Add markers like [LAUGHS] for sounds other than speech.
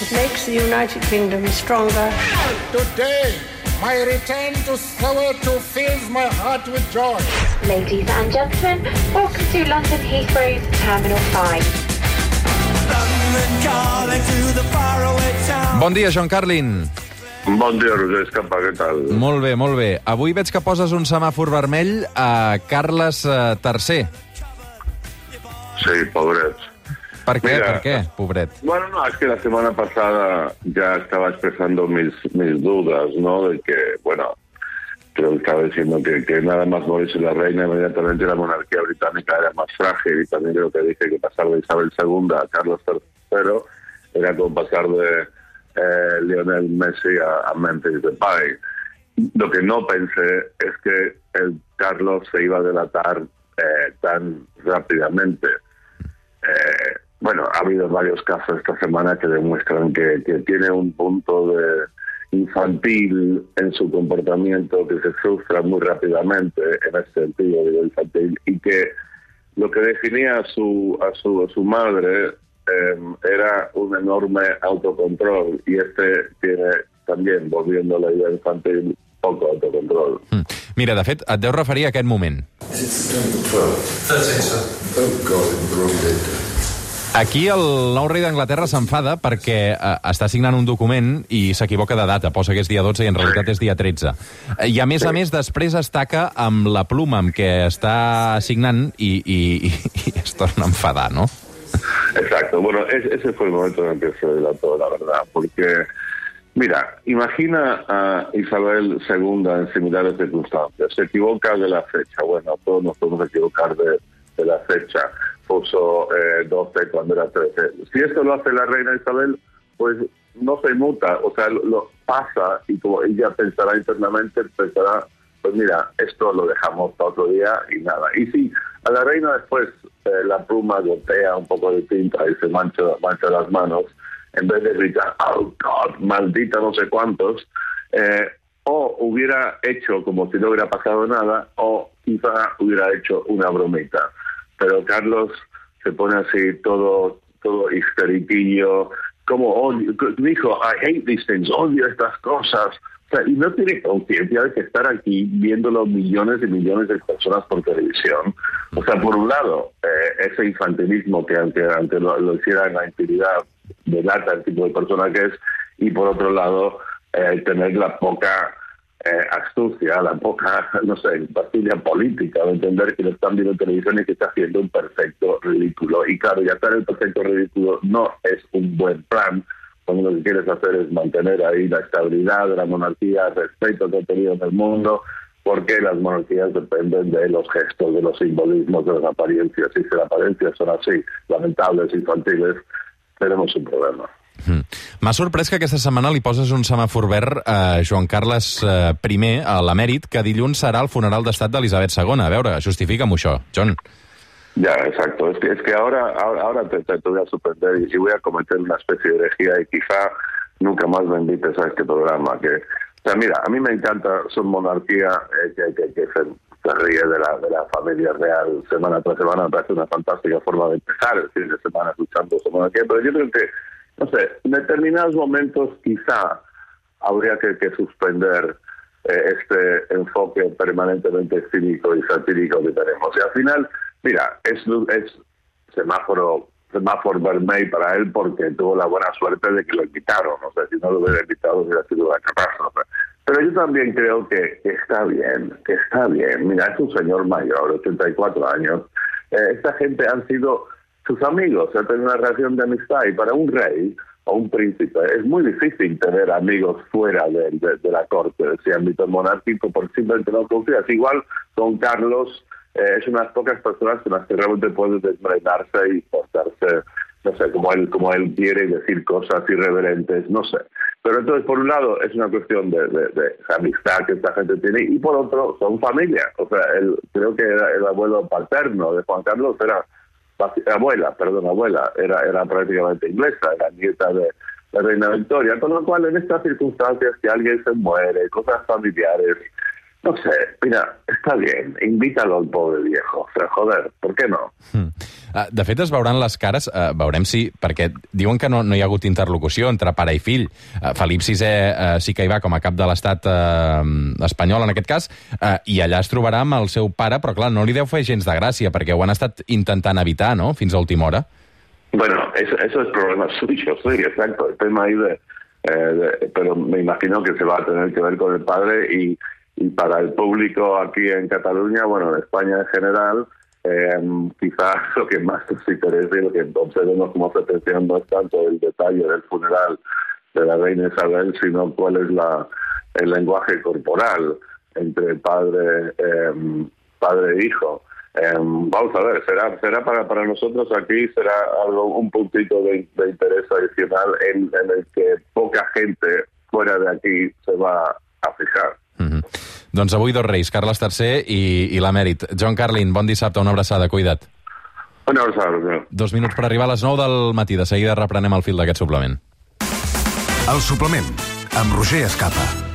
It makes the United Kingdom stronger. Today, my return to Soweto fills my heart with joy. Ladies and gentlemen, welcome to London Heathrow's Terminal 5. Bon dia, Joan Carlin. Bon dia, Roger Escapa, què tal? Molt bé, molt bé. Avui veig que poses un semàfor vermell a Carles eh, III. Sí, pobrets. ¿Per qué? Mira. Bueno, no, es que la semana pasada ya estaba expresando mis, mis dudas, ¿no? De que, bueno, creo que estaba diciendo que, que nada más morirse la reina, inmediatamente la monarquía británica era más frágil y también creo que dije que pasar de Isabel II a Carlos III era como pasar de eh, Lionel Messi a, a Memphis Depay. Lo que no pensé es que el Carlos se iba a delatar eh, tan rápidamente. Ha habido varios casos esta semana que demuestran que, que tiene un punto de infantil en su comportamiento que se frustra muy rápidamente en ese sentido digo infantil y que lo que definía a su a su a su madre eh, era un enorme autocontrol y este tiene también volviendo a la idea infantil poco autocontrol Mm. Mira, de fet, et deu referir a aquest moment. Is it September 12th? 13, sir. Oh, God, Aquí el nou rei d'Anglaterra s'enfada perquè eh, està signant un document i s'equivoca de data, posa que és dia 12 i en realitat és dia 13. Eh, I a més a més després es taca amb la pluma amb què està signant i, i, i, i es torna a enfadar, no? Exacto, bueno, es- ese fue el momento en el que se delató, la verdad, porque, mira, imagina a Isabel II en similares circunstancias, se equivoca de la fecha, bueno, todos nos podemos equivocar de, de la fecha, puso 12 cuando era 13. Si esto lo hace la reina Isabel, pues no se muta, o sea, lo, lo pasa y como ella pensará internamente, pensará, pues mira, esto lo dejamos para otro día y nada. Y si a la reina después eh, la pluma gotea un poco de tinta y se mancha, mancha las manos, en vez de gritar, oh God, maldita no sé cuántos, eh, o hubiera hecho como si no hubiera pasado nada, o quizá hubiera hecho una bromita. Pero Carlos se pone así todo, todo histeriquillo, como odio, dijo, I hate these things, odio estas cosas. O sea, y no tiene conciencia de que estar aquí viéndolo millones y millones de personas por televisión. O sea, por un lado, eh, ese infantilismo que ante, ante lo, lo hiciera en la intimidad delata el tipo de persona que es, y por otro lado, eh, tener la poca eh, astucia, la poca, no sé, pastilla política de entender que lo están viendo en televisión y que está haciendo un perfecto ridículo. Y claro, ya estar el perfecto ridículo no es un buen plan, cuando lo que quieres hacer es mantener ahí la estabilidad de la monarquía, el respeto que ha tenido en el mundo, porque las monarquías dependen de los gestos, de los simbolismos, de las apariencias. Y si las apariencias son así, lamentables, infantiles, tenemos un problema. Mm. M'ha sorprès que aquesta setmana li poses un semàfor verd a Joan Carles eh, I, a l'emèrit, que dilluns serà el funeral d'estat d'Elisabet II. A veure, justifica'm això, John. Ya, exacto. Es que, es que ahora, ahora, ahora te, te- voy a sorprender y, voy a cometer una especie de herejía y quizá nunca más me invites a este programa. Que, o sea, mira, a mí me encanta su monarquía eh, que, que, que se, se ríe de la, de la familia real semana tras semana. Me parece una fantástica forma de empezar el fin de semana escuchando su monarquía. Pero yo creo que, no sé, en determinados momentos quizá habría que, que suspender eh, este enfoque permanentemente cínico y satírico que tenemos. Y al final, mira, es, es semáforo semáforo vermell para él porque tuvo la buena suerte de que lo invitaron. O sea, si no lo hubiera invitado hubiera sido una catástrofe. Pero yo también creo que está bien, que está bien. Mira, es un señor mayor, 84 años. Eh, esta gente han sido sus amigos, ha tenido una relación de amistad y para un rey o un príncipe es muy difícil tener amigos fuera de, de- de la corte, de ese ámbito monárquico, porque simplemente no confías. Igual con Carlos eh, es unas pocas personas con las que realmente puedes desmelenarse y portarse, no sé, como él, como él quiere decir cosas irreverentes, no sé. Pero entonces, por un lado, es una cuestión de, de- de amistad que esta gente tiene, y por otro, son familia. O sea, el, creo que era el abuelo paterno de Juan Carlos era abuela, perdón, abuela, era, era prácticamente inglesa, era nieta de la reina Victoria, con lo cual en estas circunstancias que alguien se muere, cosas familiares, no sé, mira, está bien, invítalo al pobre viejo, o sea, joder, ¿por qué no? Mm. Eh, De fet, es veuran les cares, eh, veurem si... Perquè diuen que no, no hi ha hagut interlocució entre pare i fill. Eh, Felip VI eh, sí que hi va com a cap de l'estat eh, espanyol, en aquest cas, eh, i allà es trobarà amb el seu pare, però clar, no li deu fer gens de gràcia, perquè ho han estat intentant evitar, no?, fins a última hora. Bueno, eso, eso es problema [LAUGHS] suyo, sí, exacto. El tema ahí de, eh, de- Pero me imagino que se va a tener que ver con el padre y, y para el público aquí en Cataluña, bueno, en España en general, eh, quizás [LAUGHS] lo que más nos interesa y lo que observemos como atención no es tanto el detalle del funeral de la reina Isabel, sino cuál es la, el lenguaje corporal entre padre, eh, padre e hijo. Eh, vamos a ver, será será para, para nosotros aquí será algo un puntito de, de interés adicional en, en el que poca gente fuera de aquí se va a fijar. -hmm. Doncs avui dos reis, Carles III i, i l'emèrit. John Carlin, bon dissabte, una abraçada, cuida't. Una abraçada, senyor. Dos minuts per arribar a les 9 del matí. De seguida reprenem el fil d'aquest suplement. El suplement, amb Roger Escapa.